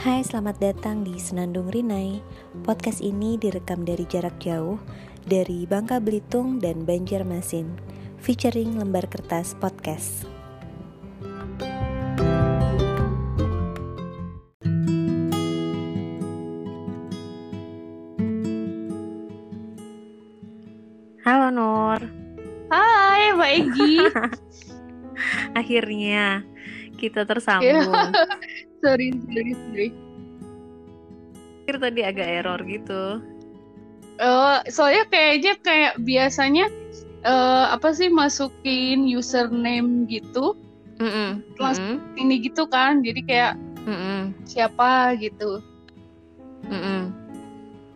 Hai, selamat datang di Senandung Rinai. Podcast ini direkam dari jarak jauh dari Bangka Belitung dan Banjarmasin, featuring lembar kertas podcast. Halo Nur. Hai Mbak Egi. Akhirnya kita tersambung. Sorry, sorry, sorry. Akhir tadi agak error gitu. Oh, soalnya kayaknya kayak biasanya uh, apa sih masukin username gitu, Mm -mm. langsung ini gitu kan, jadi kayak Mm -mm. siapa gitu. Mm -mm.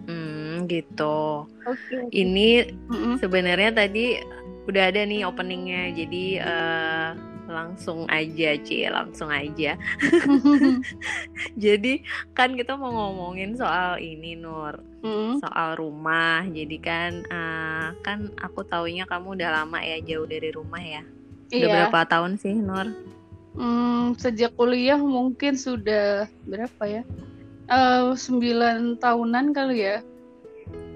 Hmm, gitu. Oke. Ini Mm-mm. sebenarnya tadi udah ada nih openingnya, jadi eh, langsung aja, Ci, langsung aja. Jadi kan kita mau ngomongin soal ini, Nur, Mm. soal rumah. Jadi kan, eh, kan aku taunya kamu udah lama ya jauh dari rumah ya. Udah Iya. berapa tahun sih, Nur? Hmm, sejak kuliah mungkin sudah berapa ya? Eh, sembilan tahunan kali ya.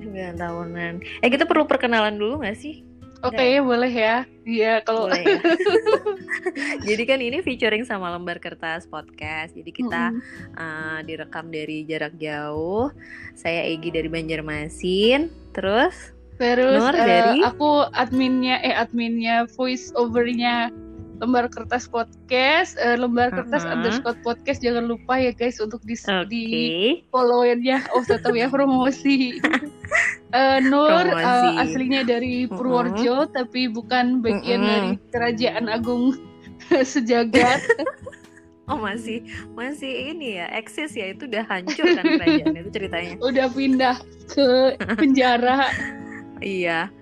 9 tahunan. Eh kita perlu perkenalan dulu gak sih? Oke, boleh ya. Iya, kalau Boleh ya. Jadi kan ini featuring sama lembar kertas podcast. Jadi kita Mm-mm. uh, direkam dari jarak jauh. Saya Egi dari Banjarmasin. Terus Terus Nur eh, dari? aku adminnya eh adminnya voice overnya lembar kertas podcast, eh, lembar kertas Uh-huh. underscore podcast jangan lupa ya guys untuk di, oke. di followin ya. Oh tetap ya promosi. Eh, Nur Promosi. aslinya dari. Purworejo tapi bukan bagian Uh-uh. dari Kerajaan Agung sejagat. Oh masih masih ini ya eksis ya itu udah hancur kan kerajaan itu ceritanya. Udah pindah ke penjara. Iya.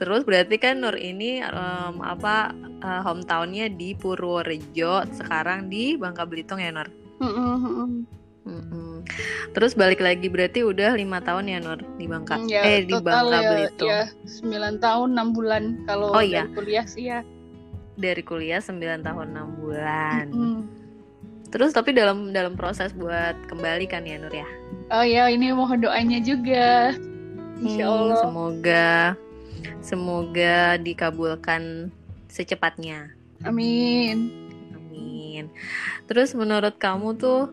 Terus berarti kan Nur ini em, apa eh, hometownnya di Purworejo, sekarang di Bangka Belitung ya Nur. Mm-mm. Mm-mm. Terus balik lagi berarti udah lima tahun ya Nur di Bangka. Ya, eh di total Bangka ya, Belitung. ya 9 tahun 6 bulan kalau Oh, dari iya. kuliah sih ya. Dari kuliah 9 tahun 6 bulan. Mm. Terus tapi dalam dalam proses buat kembali kan ya Nur ya. Oh ya, ini mohon doanya juga. Insya Hmm, Allah. semoga semoga dikabulkan secepatnya. Amin. Amin. Terus menurut kamu tuh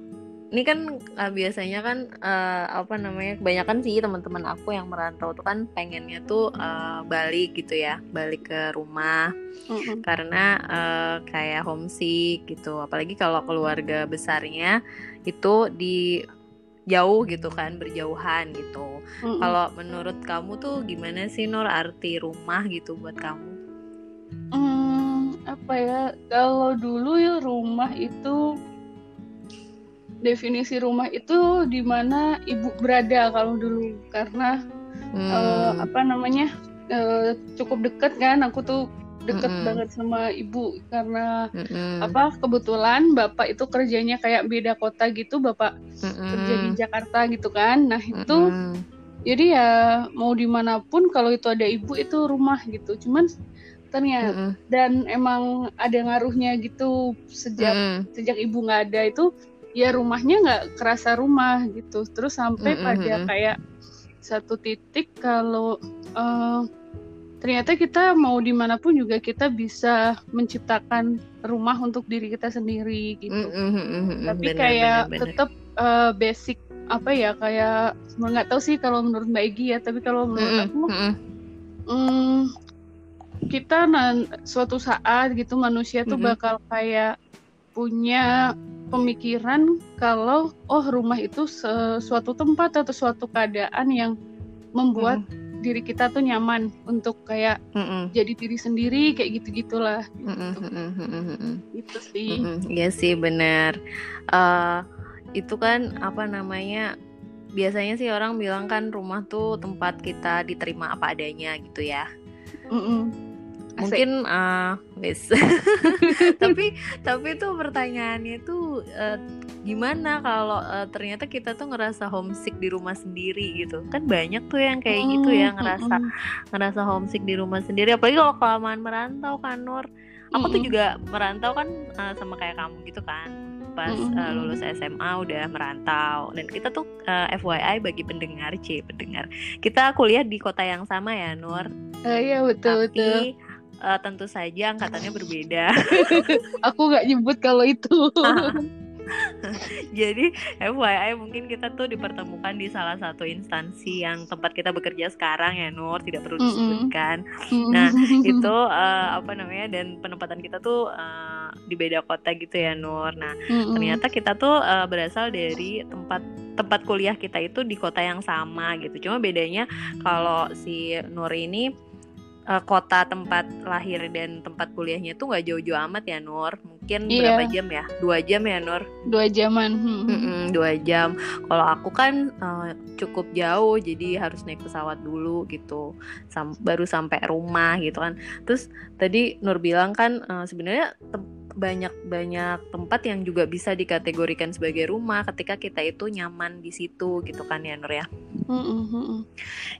ini kan eh, biasanya kan eh, apa namanya kebanyakan sih teman-teman aku yang merantau tuh kan pengennya tuh eh, balik gitu ya, balik ke rumah Mm-mm. karena eh, kayak homesick gitu. Apalagi kalau keluarga besarnya itu di jauh gitu kan, berjauhan gitu. Mm-mm. Kalau menurut kamu tuh gimana sih Nur arti rumah gitu buat kamu? Hmm, apa ya? Kalau dulu ya rumah itu definisi rumah itu di mana ibu berada kalau dulu. Karena Hmm, eh, apa namanya eh, cukup dekat kan. Aku tuh deket Mm-mm. banget sama ibu. Karena mm-mm, apa kebetulan bapak itu kerjanya kayak beda kota gitu. Bapak mm-mm, kerja di Jakarta gitu kan. Nah itu mm-mm, jadi ya mau di mana pun kalau itu ada ibu itu rumah gitu. Cuman ternyata mm-mm, dan emang ada ngaruhnya gitu sejak mm-mm, sejak ibu nggak ada itu ya rumahnya nggak kerasa rumah gitu terus sampai Mm-mm, pada mm-mm. kayak satu titik kalau eh, ternyata kita mau di mana pun juga kita bisa menciptakan rumah untuk diri kita sendiri gitu mm-mm, tapi benar, kayak benar, benar. tetap eh, basic apa ya kayak nggak tahu sih kalau menurut Mbak Egi ya tapi kalau menurut Mm-mm, aku mm-mm, hmm, kita nan- suatu saat gitu manusia tuh Mhm. bakal kayak punya pemikiran kalau oh rumah itu suatu tempat atau suatu keadaan yang membuat diri kita tuh nyaman untuk kayak mm-mm, jadi diri sendiri kayak gitu gitulah mm-mm, mm-mm, mm-mm, mm-mm. gitu sih Iya sih benar. Eh, itu kan apa namanya? Biasanya sih orang bilang kan rumah tuh tempat kita diterima apa adanya gitu ya. Mm-mm. Asik. Mungkin wis. tapi tapi tuh pertanyaannya tuh eh, gimana kalau eh, ternyata kita tuh ngerasa homesick di rumah sendiri gitu. Kan banyak tuh yang kayak gitu ya Mm, ngerasa mm-mm. ngerasa homesick di rumah sendiri apalagi kalau kelamaan merantau kan Nur aku tuh Mm-mm. juga merantau kan uh, sama kayak kamu gitu kan pas Mm-mm. uh, lulus SMA udah merantau dan kita tuh uh, FYI bagi pendengar C pendengar kita kuliah di kota yang sama ya Nur Eh, iya betul betul. Uh, tentu saja angkatannya berbeda. Aku nggak nyebut kalau itu. jadi FYI mungkin kita tuh dipertemukan di salah satu instansi yang tempat kita bekerja sekarang ya Nur. Tidak perlu disebutkan. Nah, itu uh, apa namanya dan penempatan kita tuh uh, di beda kota gitu ya Nur. Nah ternyata kita tuh uh, berasal dari tempat tempat kuliah kita itu di kota yang sama gitu. Cuma bedanya kalau si Nur ini uh, kota tempat lahir dan tempat kuliahnya tuh nggak jauh-jauh amat ya Nur mungkin Iya. berapa jam ya dua jam ya Nur dua jaman. Hmm. Dua jam kalau aku kan uh, cukup jauh jadi harus naik pesawat dulu gitu Sam- baru sampai rumah gitu kan terus tadi Nur bilang kan uh, sebenarnya tem- banyak banyak tempat yang juga bisa dikategorikan sebagai rumah ketika kita itu nyaman di situ gitu kan ya Nur ya Mm-mm, mm-mm.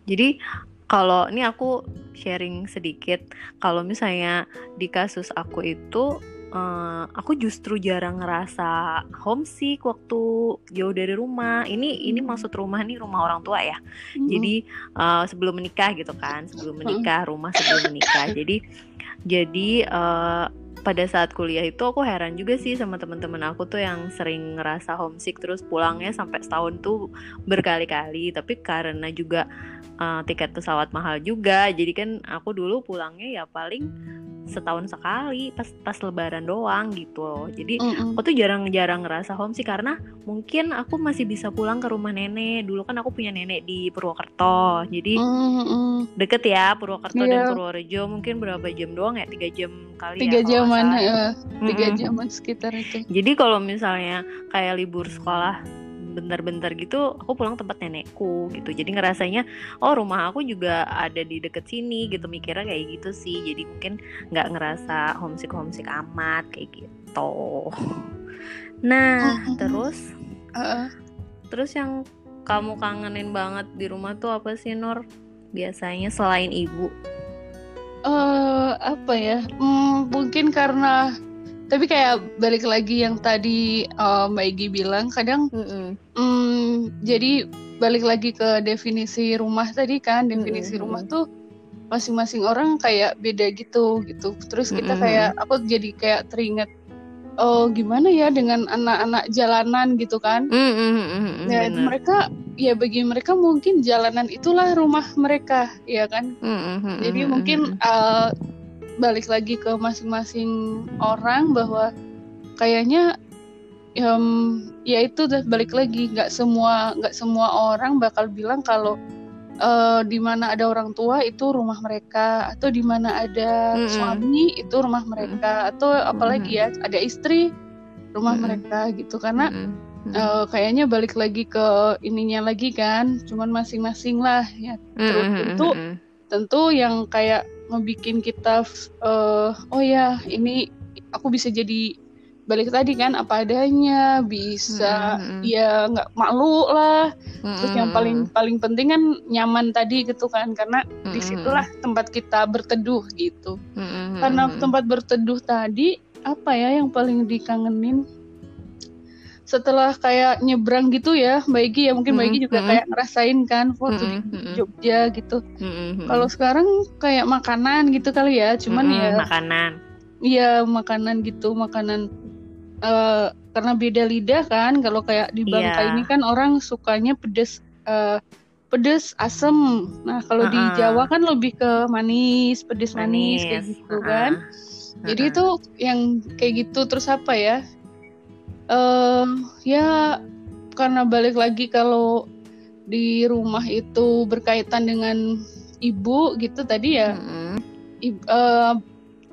jadi kalau ini aku sharing sedikit. Kalau misalnya di kasus aku itu eh, aku justru jarang ngerasa homesick waktu jauh dari rumah. Ini ini maksud rumah nih rumah orang tua ya. Jadi eh, sebelum menikah gitu kan sebelum menikah rumah sebelum menikah. Jadi jadi eh, pada saat kuliah itu aku heran juga sih sama teman-teman aku tuh yang sering ngerasa homesick terus pulangnya sampai setahun tuh berkali-kali. Tapi karena juga eh, tiket pesawat mahal juga jadi kan aku dulu pulangnya ya paling setahun sekali pas pas lebaran doang gitu loh jadi Mm-mm. aku tuh jarang-jarang ngerasa homesick karena mungkin aku masih bisa pulang ke rumah nenek dulu kan aku punya nenek di Purwokerto jadi Mm-mm. deket ya Purwokerto Iya. dan Purworejo mungkin berapa jam doang ya tiga jam kali Tiga ya kalau nggak jaman, salah. eh, tiga Mm-mm. jaman sekitar itu. jadi kalau misalnya kayak libur sekolah bentar-bentar gitu aku pulang tempat nenekku gitu. Jadi ngerasanya oh rumah aku juga ada di deket sini gitu. Mikirnya kayak gitu sih. Jadi mungkin nggak ngerasa homesick homesick amat kayak gitu. Nah terus? Heeh. terus yang kamu kangenin banget di rumah tuh apa sih Nur? Biasanya selain ibu? Eh, apa ya? Hmm, mungkin karena tapi kayak balik lagi yang tadi eh, Mbak Egi bilang, kadang hmm, jadi balik lagi ke definisi rumah tadi kan, definisi Mm-mm. rumah tuh masing-masing orang kayak beda gitu gitu. Terus kita Mm-mm. kayak aku jadi kayak teringat oh gimana ya dengan anak-anak jalanan gitu kan. Mm-mm, Dan bener. mereka ya bagi mereka mungkin jalanan itulah rumah mereka, ya kan? Mm-mm, Jadi mm-mm, mungkin uh, balik lagi ke masing-masing orang bahwa kayaknya em, ya itu udah balik lagi. Nggak semua nggak semua orang bakal bilang kalau uh, di mana ada orang tua itu rumah mereka atau di mana ada Mm-mm. suami itu rumah mereka atau apalagi ya ada istri rumah Mm-mm. mereka gitu. Karena Mm-mm, mm-mm. uh, kayaknya balik lagi ke ininya lagi kan cuman masing-masing lah ya. Terus Mm-mm, tentu tentu yang kayak ngebikin kita eh oh ya ini aku bisa jadi balik tadi kan apa adanya bisa Mm-mm, mm-mm. ya nggak malu lah. Terus yang paling paling penting kan nyaman tadi gitu kan karena mm-mm, di situlah tempat kita berteduh gitu. Mm-mm, karena mm-mm. tempat berteduh tadi apa ya yang paling dikangenin setelah kayak nyebrang gitu ya Mbak Egi ya mungkin Mbak Egi juga Mm-mm. kayak ngerasain kan waktu di Mm-mm, Jogja gitu mm-mm, kalau sekarang kayak makanan gitu kali ya, cuman mm-mm, ya, makanan iya makanan gitu, makanan eh karena beda lidah kan. Kalau kayak di Bangka Iya. ini kan orang sukanya pedes, eh pedes, asem. Nah kalau di Uh-uh. Jawa kan lebih ke manis, pedes manis, kayak manis gitu uh-uh. kan. Jadi itu yang kayak gitu terus apa ya? Eh ya karena balik lagi kalau di rumah itu berkaitan dengan ibu gitu tadi ya Mm-mm, ib- eh,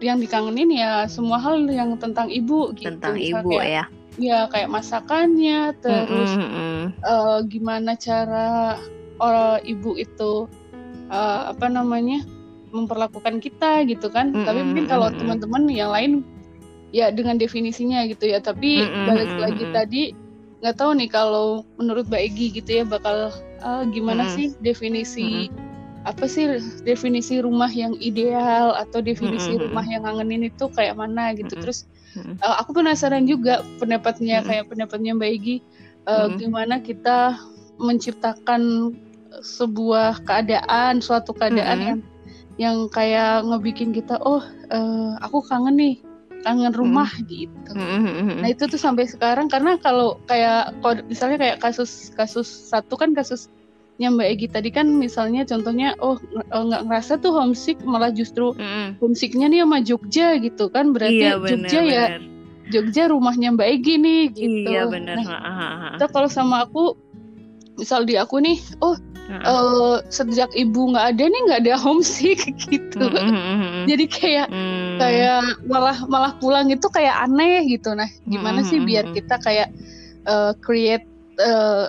yang dikangenin ya semua hal yang tentang ibu gitu. Tentang Misal ibu kayak, ya. Ya kayak masakannya terus mm-mm. eh, gimana cara orang ibu itu eh, apa namanya memperlakukan kita gitu kan. Mm-mm, tapi mungkin kalau teman-teman yang lain ya dengan definisinya gitu ya tapi Mm-mm, balik lagi tadi nggak tahu nih kalau menurut Mbak Egi gitu ya bakal eh, gimana Mm-mm. sih definisi apa sih definisi rumah yang ideal atau definisi Mm, mm, rumah yang ngangenin itu kayak mana gitu. Mm, mm. Terus uh, aku penasaran juga pendapatnya Mm-mm. kayak pendapatnya Mbak Egi uh, Mm-mm. gimana kita menciptakan sebuah keadaan, suatu keadaan Mm-mm. yang yang kayak ngebikin kita oh uh, aku kangen nih, kangen rumah gitu. Mm-mm. Nah itu tuh sampai sekarang karena kalau kayak kalau misalnya kayak kasus kasus satu kan kasusnya Mbak Egi tadi kan misalnya contohnya oh eh, nggak ngerasa tuh homesick malah justru Mm-mm. homesicknya nih sama Jogja gitu kan berarti Iya benar Jogja ya benar. Jogja rumahnya Mbak Egi nih gitu. Iya benar. Nah kalau sama aku misal di aku nih oh Ha. eh, sejak ibu nggak ada nih nggak ada homesick gitu. Mm-mm. Jadi kayak Mm. kayak malah malah pulang itu kayak aneh gitu nah gimana sih biar kita kayak uh, create uh,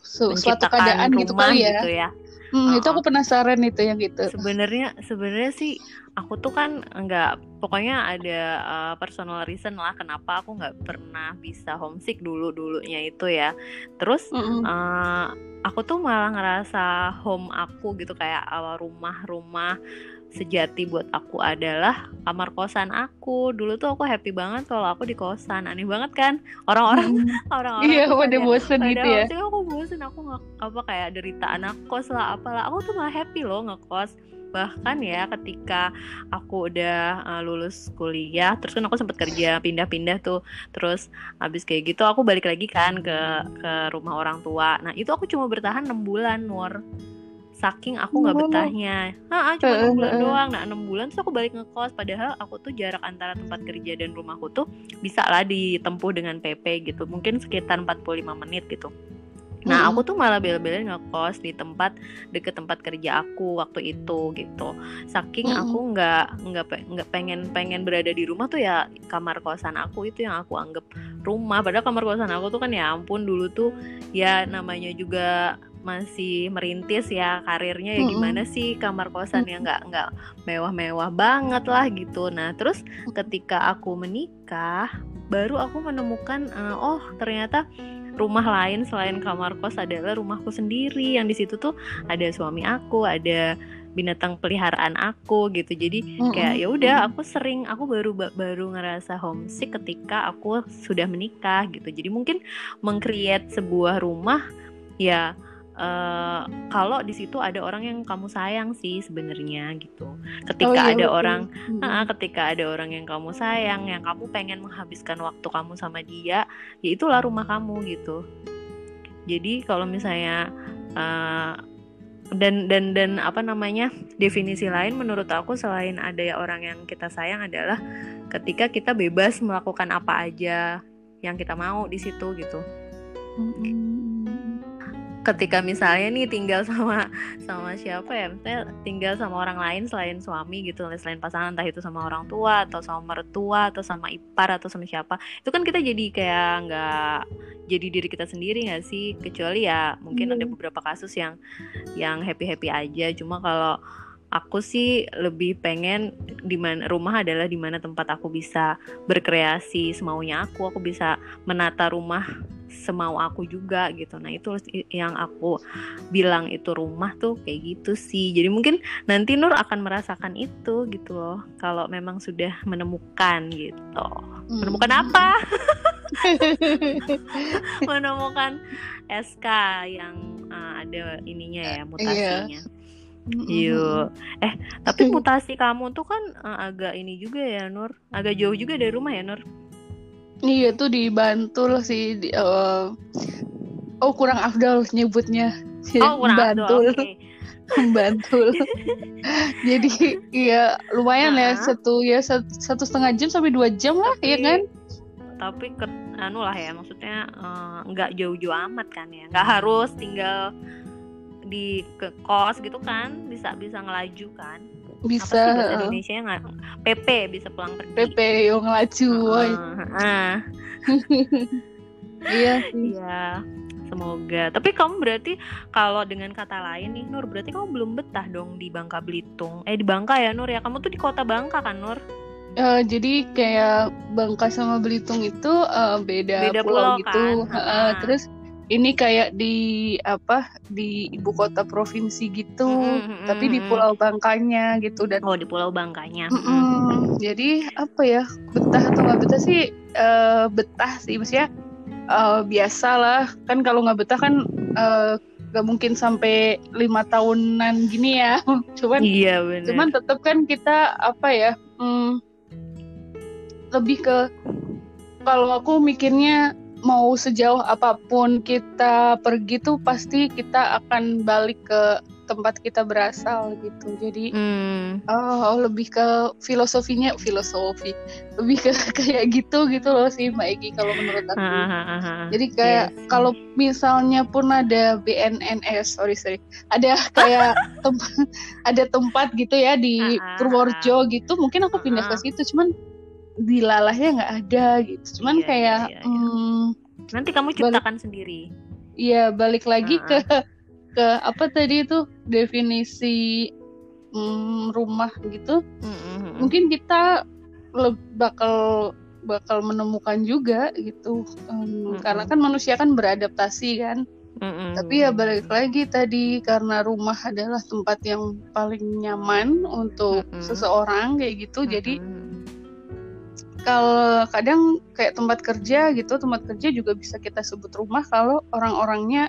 su- suatu keadaan gitu kali ya, gitu ya. Hmm, itu aku penasaran itu yang gitu Sebenarnya sebenarnya sih aku tuh kan nggak pokoknya ada uh, personal reason lah kenapa aku nggak pernah bisa homesick dulu dulunya itu ya. Terus Mm-mm. uh, aku tuh malah ngerasa home aku gitu kayak uh, rumah-rumah sejati buat aku adalah kamar kosan aku. Dulu tuh aku happy banget kalau aku di kosan. Aneh banget kan? Orang-orang Hmm. orang-orang iya pada bosen gitu ya waktu aku bosen aku nggak apa kayak derita anak kos lah apalah aku tuh malah happy loh ngekos bahkan ya ketika aku udah uh, lulus kuliah terus kan aku sempat kerja pindah-pindah tuh terus habis kayak gitu aku balik lagi kan ke ke rumah orang tua nah itu aku cuma bertahan enam bulan Nur saking aku nggak betahnya. Ah cuma Heeh, enam bulan doang. Nah enam bulan terus aku balik ngekos. Padahal aku tuh jarak antara tempat kerja dan rumahku tuh bisa lah ditempuh dengan PP gitu. Mungkin sekitar 45 menit gitu. Nah aku tuh malah bela-belain ngekos di tempat deket tempat kerja aku waktu itu gitu. Saking aku nggak nggak nggak pengen pengen berada di rumah tuh ya kamar kosan aku itu yang aku anggap rumah. Padahal kamar kosan aku tuh kan ya ampun dulu tuh ya namanya juga masih merintis ya karirnya ya gimana sih kamar kosan yang nggak nggak mewah-mewah banget lah gitu. Nah terus ketika aku menikah baru aku menemukan eh, oh ternyata rumah lain selain kamar kos adalah rumahku sendiri. Yang di situ tuh ada suami aku ada binatang peliharaan aku gitu. Jadi kayak ya udah aku sering aku baru ba- baru ngerasa homesick ketika aku sudah menikah gitu. Jadi mungkin mengcreate sebuah rumah ya eh, kalau di situ ada orang yang kamu sayang sih sebenarnya gitu ketika Oh, iya, ada betul. orang Mm-mm. Nah, ketika ada orang yang kamu sayang, yang kamu pengen menghabiskan waktu kamu sama dia, ya itulah rumah kamu gitu. Jadi kalau misalnya eh, dan dan dan apa namanya definisi lain menurut aku selain ada ya orang yang kita sayang adalah ketika kita bebas melakukan apa aja yang kita mau di situ gitu. Mm-mm. Ketika misalnya nih tinggal sama sama siapa ya? Misalnya tinggal sama orang lain selain suami gitu selain pasangan entah itu sama orang tua atau sama mertua atau sama ipar atau sama siapa. Itu kan kita jadi kayak nggak jadi diri kita sendiri nggak sih? Kecuali ya mungkin ada Iya. beberapa kasus yang yang happy happy aja. Cuma kalau aku sih lebih pengen di mana rumah adalah di mana tempat aku bisa berkreasi semaunya aku. Aku bisa menata rumah semau aku juga gitu. Nah itu yang aku bilang itu rumah tuh kayak gitu sih. Jadi mungkin nanti Nur akan merasakan itu gitu loh kalau memang sudah menemukan gitu. Menemukan Mm. apa? Menemukan SK yang uh, ada ininya ya mutasinya. Mm-mm. Yuk, eh tapi mutasi kamu tuh kan uh, agak ini juga ya Nur, agak jauh juga dari rumah ya Nur. Iya tuh di Bantul sih. Di, eh, oh kurang afdal nyebutnya. Oh kurang Bantul. Bantul. Jadi ya lumayan ya Nah. satu ya sat- satu setengah jam sampai dua jam lah ya Tapi- kan? Tapi ke, anu lah ya, maksudnya eh, nggak jauh-jauh amat kan ya, nggak harus tinggal di ke kos gitu kan, bisa bisa ngelaju kan. Bisa. Apa sih bahasa Indonesia nggak? PP bisa pulang pergi. PP yang ngelaju. heeh. Iya sih. Iya, semoga. Tapi kamu berarti kalau dengan kata lain nih Nur, berarti kamu belum betah dong di Bangka Belitung. Eh di Bangka ya Nur ya. Kamu tuh di kota Bangka kan Nur? Eh, jadi kayak Bangka sama Belitung itu eh, beda, Beda pulau, pulau gitu. kan? Heeh, Ha-ha. terus ini kayak di apa di ibu kota provinsi gitu, Mm, mm, tapi di mm, mm. Pulau Bangkanya gitu dan Oh di Pulau Bangkanya. Mm-mm. Mm. jadi apa ya betah atau nggak betah sih eh, betah sih maksudnya eh, biasa lah kan kalau nggak betah kan nggak mungkin sampai lima tahunan gini ya cuman Iya cuman tetap kan kita apa ya hmm, lebih ke kalau aku mikirnya mau sejauh apa pun kita pergi tuh pasti kita akan balik ke tempat kita berasal gitu. Jadi Hmm. oh lebih ke filosofinya filosofi. Lebih ke kayak gitu gitu loh sih Mbak Egi kalau menurut aku. Jadi kayak Yes. kalau misalnya pun ada BNNS, sorry sorry, ada kayak tempat ada tempat gitu ya di Purworejo gitu, mungkin aku pindah Ah, ah. ke situ, cuman di lalahnya nggak ada gitu, cuman Iya, kayak iya, iya. hmm, Nanti kamu ciptakan sendiri. ya balik lagi Ah, ke ke apa tadi itu definisi hmm, rumah gitu, Mm-mm. mungkin kita le- bakal bakal menemukan juga gitu, Em, Mm-mm. karena kan manusia kan beradaptasi kan. Mm-mm. Tapi ya balik lagi tadi karena rumah adalah tempat yang paling nyaman untuk Mm-mm. seseorang kayak gitu. Jadi Mm-mm. Kalau kadang kayak tempat kerja gitu, tempat kerja juga bisa kita sebut rumah kalau orang-orangnya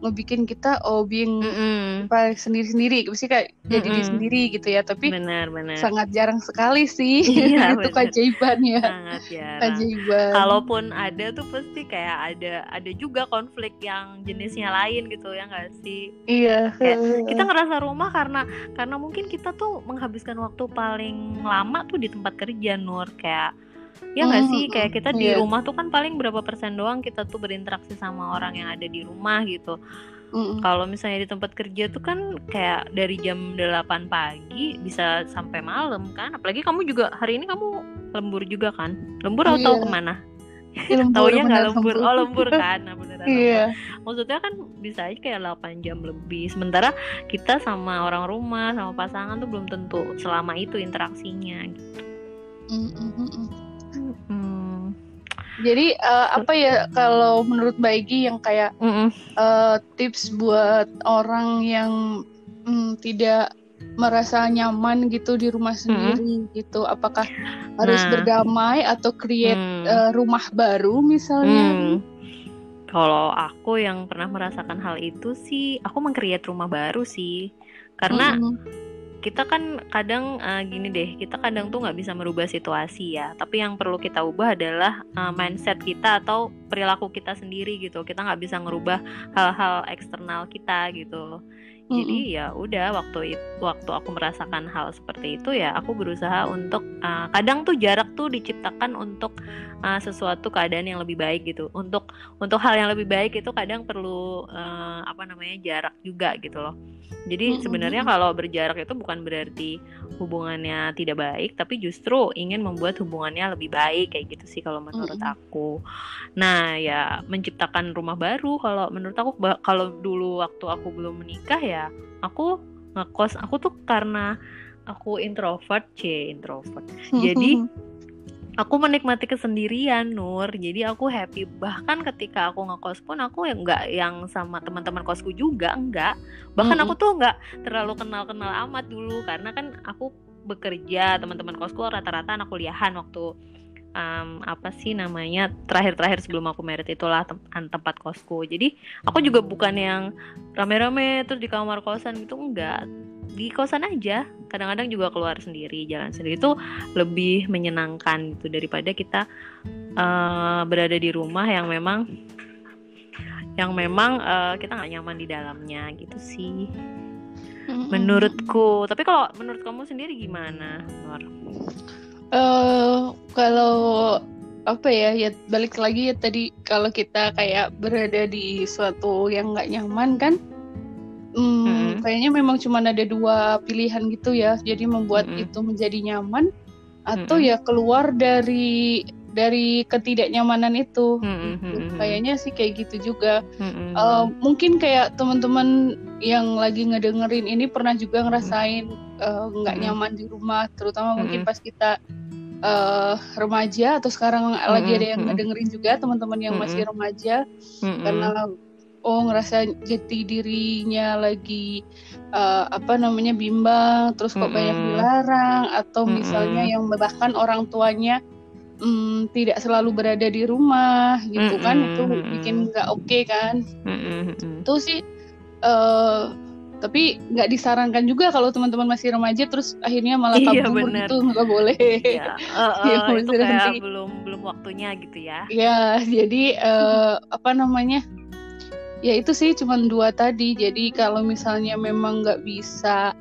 ngebikin kita oh being Mm-mm. apa sendiri-sendiri, mesti kayak jadi diri sendiri gitu ya. Tapi benar benar sangat jarang sekali sih Iya, itu keajaiban ya, sangat jarang. keajaiban. Kalaupun ada tuh pasti kayak ada ada juga konflik yang jenisnya lain gitu ya nggak sih? iya, Kita ngerasa rumah karena karena mungkin kita tuh menghabiskan waktu paling lama tuh di tempat kerja Nur kayak ya nggak Mm, sih kayak kita di iya. rumah tuh kan paling berapa persen doang kita tuh berinteraksi sama orang yang ada di rumah gitu. Kalau misalnya di tempat kerja tuh kan kayak dari jam 8 pagi bisa sampai malam kan. Apalagi kamu juga hari ini kamu lembur juga kan? Lembur atau Iya. ke mana? Lembur, Taunya nggak lembur. Oh lembur kan? Nah, beneran Iya. lembur. Maksudnya kan bisa aja kayak 8 jam lebih. Sementara kita sama orang rumah sama pasangan tuh belum tentu selama itu interaksinya. Gitu. Mm-mm-mm. Hmm. Jadi eh, apa ya kalau menurut Baigi yang kayak Mm-mm. eh, tips buat orang yang mm, tidak merasa nyaman gitu di rumah sendiri gitu, apakah harus Nah. berdamai atau create Hmm. eh, rumah baru misalnya? Hmm. Kalau aku yang pernah merasakan hal itu sih, aku meng-create rumah baru sih. Karena Mm-mm. Kita kan kadang eh, gini deh, kita kadang tuh nggak bisa merubah situasi ya. Tapi yang perlu kita ubah adalah eh, mindset kita atau perilaku kita sendiri gitu. Kita nggak bisa ngerubah hal-hal eksternal kita gitu. Jadi ya udah waktu itu waktu aku merasakan hal seperti itu ya aku berusaha untuk eh, kadang tuh jarak tuh diciptakan untuk eh, sesuatu keadaan yang lebih baik gitu. Untuk untuk hal yang lebih baik itu kadang perlu eh, apa namanya jarak juga gitu loh. Jadi Mm-mm. sebenarnya kalau berjarak itu bukan berarti hubungannya tidak baik, tapi justru ingin membuat hubungannya lebih baik kayak gitu sih kalau menurut Mm-mm. aku. Nah, ya menciptakan rumah baru kalau menurut aku kalau dulu waktu aku belum menikah ya, aku ngekos aku tuh karena aku introvert, c introvert. Jadi aku menikmati kesendirian Nur. Jadi aku happy. Bahkan ketika aku ngekos pun aku ya nggak yang sama teman-teman kosku juga enggak bahkan Mm-mm. aku tuh nggak terlalu kenal-kenal amat dulu. Karena kan aku bekerja teman-teman kosku rata-rata anak kuliahan waktu em, apa sih namanya terakhir-terakhir sebelum aku merit itulah tem- tempat kosku. Jadi aku juga bukan yang rame-rame terus di kamar kosan gitu enggak. Di kosan aja kadang-kadang juga keluar sendiri jalan sendiri itu lebih menyenangkan gitu daripada kita eh, berada di rumah yang memang yang memang eh, kita nggak nyaman di dalamnya gitu sih. Menurutku. Tapi kalau menurut kamu sendiri gimana Nur? Eh, kalau apa ya ya balik lagi ya tadi kalau kita kayak berada di suatu yang nggak nyaman kan hmm, Mm-mm. kayaknya memang cuma ada dua pilihan gitu ya jadi membuat Mm-mm. itu menjadi nyaman atau Mm-mm. ya keluar dari dari ketidaknyamanan itu Gitu. mm-mm. kayaknya sih kayak gitu juga Mm-mm. Eh, mungkin kayak teman-teman yang lagi ngedengerin ini pernah juga ngerasain eh, nggak Mm-mm. nyaman di rumah, terutama mungkin Mm-mm. pas kita eh, remaja atau sekarang lagi ada yang Mm-mm. ngedengerin juga teman-teman yang masih Mm-mm. remaja Mm-mm. karena oh ngerasa jati dirinya lagi uh, apa namanya bimbang terus kok mm -hmm. banyak dilarang atau mm -hmm. misalnya yang bahkan orang tuanya um, tidak selalu berada di rumah gitu mm -hmm. kan itu bikin nggak oke okay, kan mm -hmm. itu sih uh, tapi nggak disarankan juga kalau teman-teman masih remaja terus akhirnya malah iya, kabur iya, gitu nggak boleh. Ya, uh, uh, ya, itu kayak belum belum waktunya gitu ya. Ya jadi uh, apa namanya ya itu sih cuma dua tadi. Jadi kalau misalnya memang nggak bisa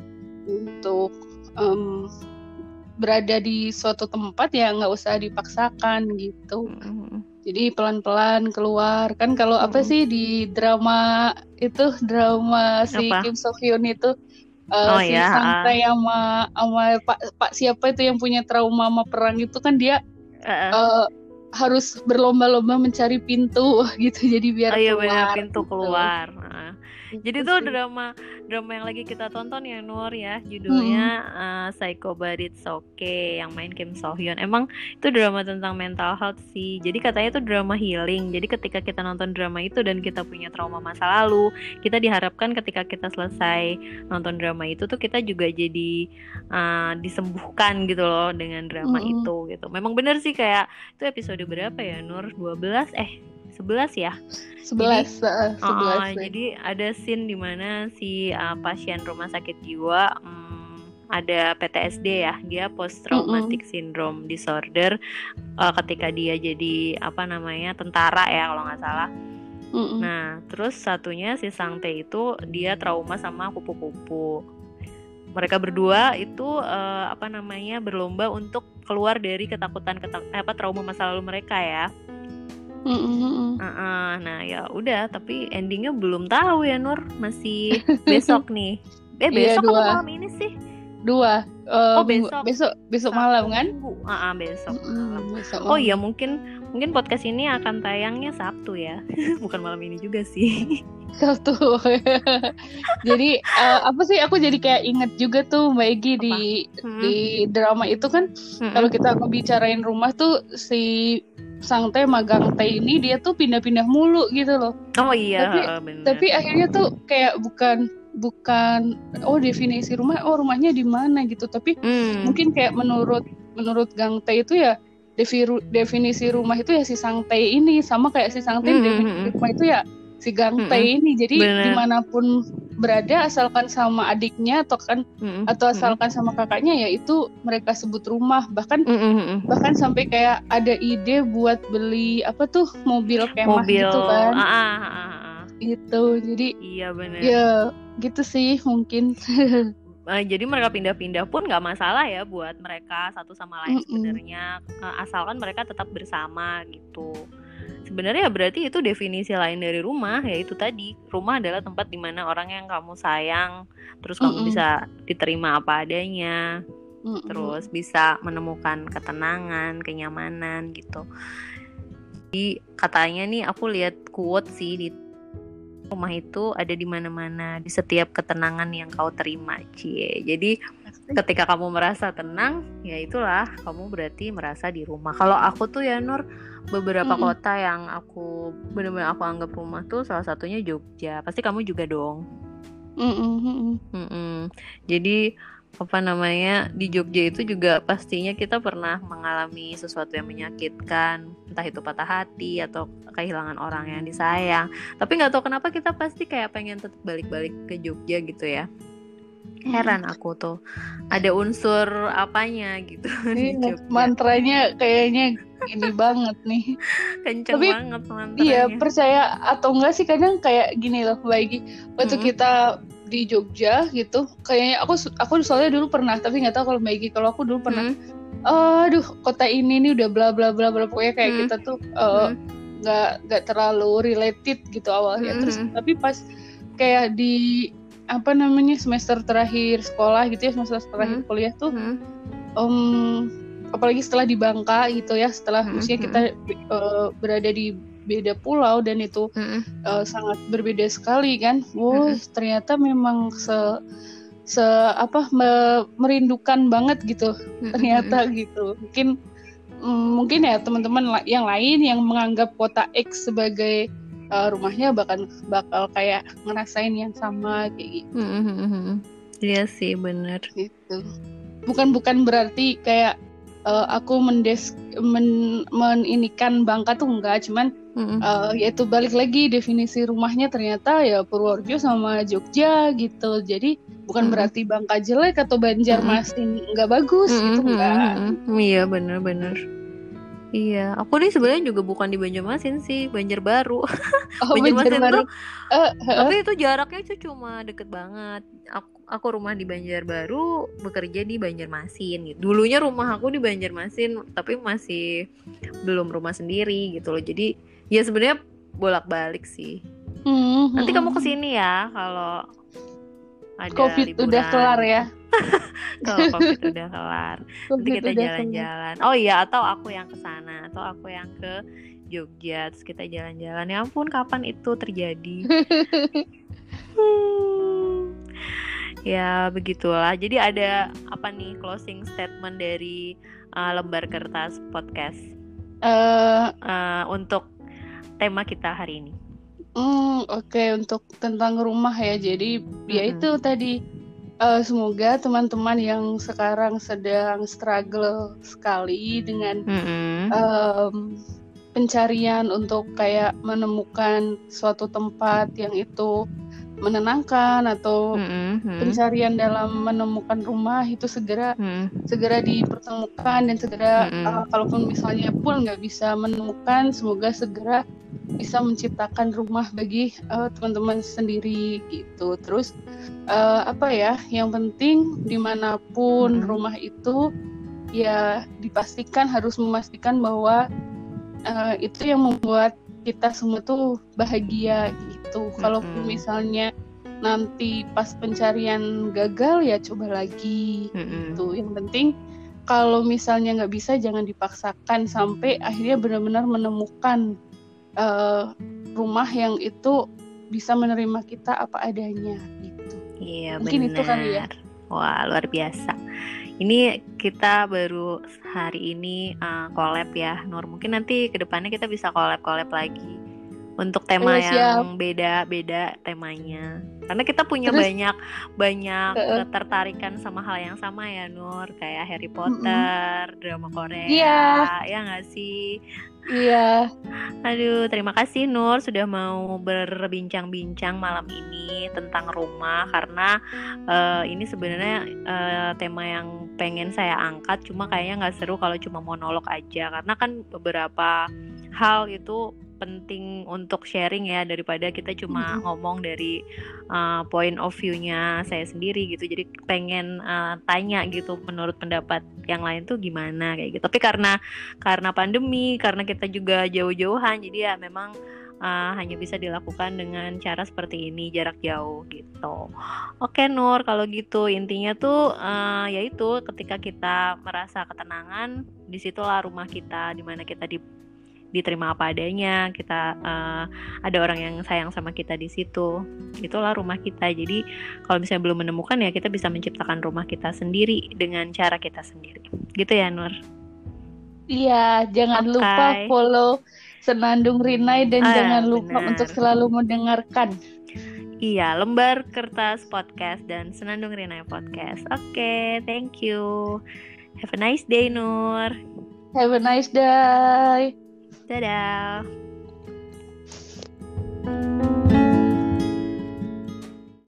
untuk um, berada di suatu tempat ya nggak usah dipaksakan gitu mm -hmm jadi pelan-pelan keluar kan kalau hmm. apa sih di drama itu drama si apa? Kim So Hyun itu uh, oh, si ya. Santai sama sama Pak Pak siapa itu yang punya trauma sama perang itu kan dia uh -uh. Uh, harus berlomba-lomba mencari pintu gitu jadi biar oh, iya, keluar pintu gitu. keluar nah. Jadi tuh drama drama yang lagi kita tonton ya Nur ya judulnya hmm. uh, Psycho But It's Okay yang main Kim So Hyun. Emang itu drama tentang mental health sih. Jadi katanya itu drama healing. Jadi ketika kita nonton drama itu dan kita punya trauma masa lalu, kita diharapkan ketika kita selesai nonton drama itu tuh kita juga jadi uh, disembuhkan gitu loh dengan drama hmm. itu gitu. Memang bener sih kayak itu episode berapa ya Nur? 12 eh 11 ya. 11. Jadi, uh, 11 uh, jadi ada scene di mana si uh, pasien rumah sakit jiwa um, ada PTSD ya, dia post traumatic mm -hmm. syndrome disorder uh, ketika dia jadi apa namanya tentara ya kalau nggak salah. Mm -hmm. Nah, terus satunya si Sangte itu dia trauma sama kupu-kupu. Mereka berdua itu uh, apa namanya berlomba untuk keluar dari ketakutan ketak apa trauma masa lalu mereka ya. Mm-hmm. Uh -uh, nah ya udah tapi endingnya belum tahu ya Nur. Masih besok nih. Eh iya, besok iya, atau malam ini sih? Dua. Uh, oh besok. besok besok malam kan? Uh, uh, besok mm-hmm, malam. besok oh iya mungkin mungkin podcast ini akan tayangnya Sabtu ya bukan malam ini juga sih Sabtu jadi uh, apa sih aku jadi kayak inget juga tuh Mbak Egi di hmm. di drama itu kan hmm. kalau kita ngebicarain rumah tuh si sang teh magang teh ini dia tuh pindah-pindah mulu gitu loh. Oh iya. Tapi, bener. tapi akhirnya tuh kayak bukan bukan oh definisi rumah oh rumahnya di mana gitu tapi hmm. mungkin kayak menurut menurut Gang Teh itu ya definisi rumah itu ya si Sang Teh ini sama kayak si Sang hmm. definisi hmm, hmm. rumah itu ya si Gang Teh ini jadi Bener. di mana pun berada asalkan sama adiknya atau kan mm-hmm. atau asalkan sama kakaknya ya itu mereka sebut rumah bahkan mm-hmm. bahkan sampai kayak ada ide buat beli apa tuh mobil kemah mobil. gitu kan ah, ah, ah, ah. itu jadi iya benar ya gitu sih mungkin uh, jadi mereka pindah-pindah pun nggak masalah ya buat mereka satu sama lain mm -mm. sebenarnya uh, asalkan mereka tetap bersama gitu sebenarnya berarti itu definisi lain dari rumah yaitu tadi rumah adalah tempat di mana orang yang kamu sayang terus kamu mm -mm. bisa diterima apa adanya mm -mm. terus bisa menemukan ketenangan kenyamanan gitu jadi katanya nih aku lihat quote sih di rumah itu ada di mana-mana di setiap ketenangan yang kau terima cie jadi ketika kamu merasa tenang ya itulah kamu berarti merasa di rumah kalau aku tuh ya Nur beberapa mm -hmm. kota yang aku benar-benar aku anggap rumah tuh salah satunya Jogja pasti kamu juga dong mm -hmm. Mm -hmm. jadi apa namanya di Jogja itu juga pastinya kita pernah mengalami sesuatu yang menyakitkan entah itu patah hati atau kehilangan orang yang disayang. Tapi nggak tahu kenapa kita pasti kayak pengen tetap balik-balik ke Jogja gitu ya. Heran aku tuh ada unsur apanya gitu iya, mantranya kayaknya ini banget nih. Kenceng Tapi, banget mantranya. iya percaya atau enggak sih kadang kayak gini loh lagi waktu mm -hmm. kita di Jogja gitu. Kayaknya aku aku soalnya dulu pernah tapi nggak tahu kalau Mbak kalau aku dulu pernah. Mm aduh kota ini nih udah bla bla bla bla pokoknya kayak mm kita tuh uh, nggak mm nggak terlalu related gitu awalnya. Mm terus tapi pas kayak di apa namanya semester terakhir sekolah gitu ya semester terakhir hmm. kuliah tuh hmm. um, apalagi setelah di Bangka gitu ya setelah hmm. usia kita uh, berada di beda pulau dan itu hmm. uh, sangat berbeda sekali kan wow hmm. ternyata memang se se apa me, merindukan banget gitu hmm. ternyata gitu mungkin um, mungkin ya teman-teman yang lain yang menganggap kota X sebagai uh, rumahnya bakal bakal kayak ngerasain yang sama kayak gitu. Hmm, hmm, hmm, hmm. Iya sih bener. Gitu. Bukan bukan berarti kayak uh, aku mendes men, meninikan Bangka tuh enggak, cuman mm-hmm. uh, yaitu balik lagi definisi rumahnya ternyata ya Purworejo sama Jogja gitu. Jadi bukan mm-hmm. berarti Bangka jelek atau Banjarmasin mm-hmm. enggak bagus mm-hmm. gitu enggak. Mm-hmm. Iya bener-bener. Iya, aku nih sebenarnya juga bukan di Banjarmasin sih, Banjarbaru. Oh, Banjarmasin Banjarbaru. tuh, uh, uh. tapi itu jaraknya tuh cuma deket banget. Aku, aku rumah di Banjarbaru, bekerja di Banjarmasin. Gitu. Dulunya rumah aku di Banjarmasin, tapi masih belum rumah sendiri gitu loh. Jadi ya sebenarnya bolak-balik sih. Mm -hmm. Nanti kamu ke sini ya kalau ada COVID liburan. udah kelar ya. kalau covid udah kelar nanti kita jalan-jalan oh iya atau aku yang ke sana atau aku yang ke Jogja terus kita jalan-jalan ya ampun kapan itu terjadi hmm. ya begitulah jadi ada apa nih closing statement dari uh, lembar kertas podcast uh, uh, untuk tema kita hari ini Hmm, oke okay. untuk tentang rumah ya. Jadi mm-hmm. ya itu tadi uh, semoga teman-teman yang sekarang sedang struggle sekali dengan mm-hmm. um, pencarian untuk kayak menemukan suatu tempat yang itu menenangkan atau mm-hmm. pencarian dalam menemukan rumah itu segera mm-hmm. segera dipertemukan dan segera mm-hmm. uh, kalaupun misalnya pun nggak bisa menemukan semoga segera bisa menciptakan rumah bagi uh, teman-teman sendiri gitu. Terus uh, apa ya? Yang penting di mana pun hmm. rumah itu ya dipastikan harus memastikan bahwa uh, itu yang membuat kita semua tuh bahagia gitu. Hmm. Kalaupun misalnya nanti pas pencarian gagal ya coba lagi hmm. gitu. Yang penting kalau misalnya nggak bisa jangan dipaksakan sampai akhirnya benar-benar menemukan uh, rumah yang itu bisa menerima kita apa adanya gitu. Iya Mungkin benar. itu kali ya. Wah luar biasa. Ini kita baru hari ini uh, collab ya Nur. Mungkin nanti ke depannya kita bisa collab-collab lagi untuk tema oh, yang beda-beda temanya. Karena kita punya Terus, banyak banyak uh, ketertarikan sama hal yang sama ya Nur, kayak Harry Potter, uh, drama Korea, yeah. ya nggak sih? Iya. Aduh, terima kasih Nur sudah mau berbincang-bincang malam ini tentang rumah karena uh, ini sebenarnya uh, tema yang pengen saya angkat cuma kayaknya nggak seru kalau cuma monolog aja karena kan beberapa hal itu penting untuk sharing ya daripada kita cuma ngomong dari uh, point of view-nya saya sendiri gitu. Jadi pengen uh, tanya gitu menurut pendapat yang lain tuh gimana kayak gitu. Tapi karena karena pandemi, karena kita juga jauh-jauhan jadi ya memang uh, hanya bisa dilakukan dengan cara seperti ini jarak jauh gitu. Oke Nur, kalau gitu intinya tuh uh, yaitu ketika kita merasa ketenangan, di situlah rumah kita, di mana kita di diterima apa adanya kita uh, ada orang yang sayang sama kita di situ itulah rumah kita jadi kalau misalnya belum menemukan ya kita bisa menciptakan rumah kita sendiri dengan cara kita sendiri gitu ya Nur iya jangan okay. lupa follow Senandung Rinai dan ah, jangan lupa benar. untuk selalu mendengarkan Iya, lembar kertas podcast dan Senandung Rinai podcast. Oke, okay, thank you. Have a nice day, Nur. Have a nice day. Dadah.